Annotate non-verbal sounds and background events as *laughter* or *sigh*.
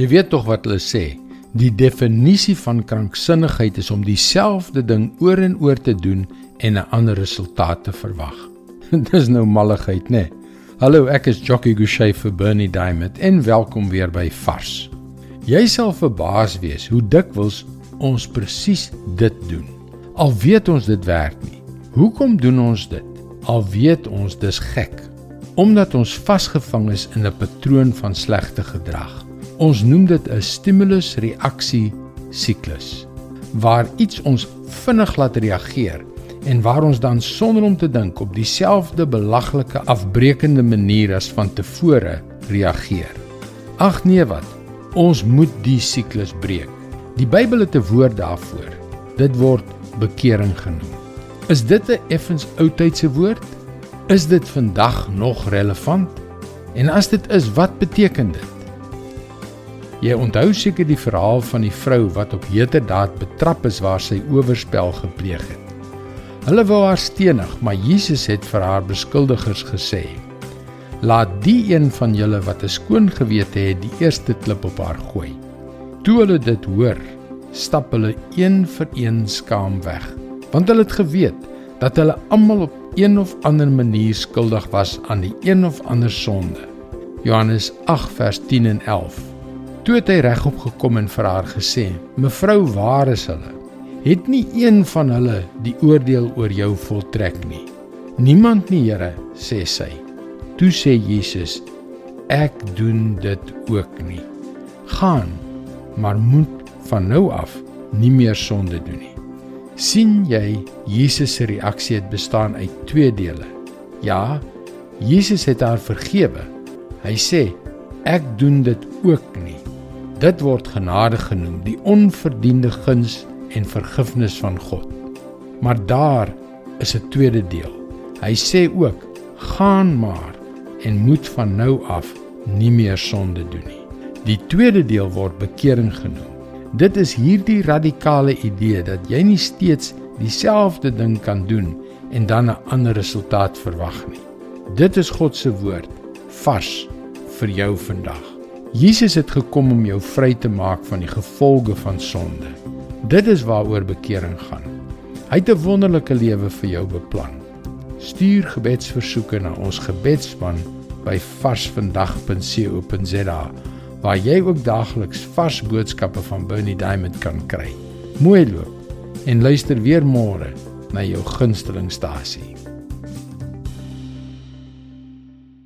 Jy weet tog wat hulle sê. Die definisie van kranksinnigheid is om dieselfde ding oor en oor te doen en 'n ander resultaat te verwag. *laughs* Dis nou malligheid, né? Nee. Hallo, ek is Jockey Gouchee vir Bernie Diamond en welkom weer by Vars. Jy sal verbaas wees hoe dikwels ons presies dit doen. Al weet ons dit werk nie. Hoekom doen ons dit? Al weet ons dis gek. Omdat ons vasgevang is in 'n patroon van slegte gedrag. Ons noem dit 'n stimulus-reaksie siklus waar iets ons vinnig laat reageer en waar ons dan sonder om te dink op dieselfde belaglike afbreekende manier as van tevore reageer. Ag nee wat, ons moet die siklus breek. Die Bybel het 'n woord daarvoor. Dit word bekering genoem. Is dit 'n effens oudtydse woord? Is dit vandag nog relevant? En as dit is, wat beteken dit? Jy onthou seker die verhaal van die vrou wat op heterdaad betrap is waar sy oorspel gepleeg het. Hulle wou haar stenig, maar Jesus het vir haar beskuldigers gesê: "Laat die een van julle wat 'n skoon gewete het, die eerste klip op haar gooi." Toe hulle dit hoor, stap hulle een vir een skaam weg, want hulle het geweet dat hulle almal op een of ander manier skuldig was aan die een of ander sonde. Johannes 8 vers 10 en 11. Toe het hy regop gekom en vir haar gesê: "Mevrou, waar is hulle? Het nie een van hulle die oordeel oor jou voltrek nie?" "Niemand nie, Here," sê sy. Toe sê Jesus: "Ek doen dit ook nie. Gaan, maar moet van nou af nie meer sonde doen nie." sien jy Jesus se reaksie het bestaan uit twee dele. Ja, Jesus het haar vergewe. Hy sê ek doen dit ook nie. Dit word genade genoem, die onverdiende guns en vergifnis van God. Maar daar is 'n tweede deel. Hy sê ook: "Gaan maar en moet van nou af nie meer sonde doen nie." Die tweede deel word bekering genoem. Dit is hierdie radikale idee dat jy nie steeds dieselfde ding kan doen en dan 'n ander resultaat verwag nie. Dit is God se woord vars vir jou vandag. Jesus het gekom om jou vry te maak van die gevolge van sonde. Dit is waaroor bekering gaan. Hy het 'n wonderlike lewe vir jou beplan. Stuur gebedsversoeke na ons gebedspan by varsvandag.co.za waar jy ook daagliks vars boodskappe van Bernie Diamond kan kry. Mooi loop en luister weer môre na jou gunstelingstasie.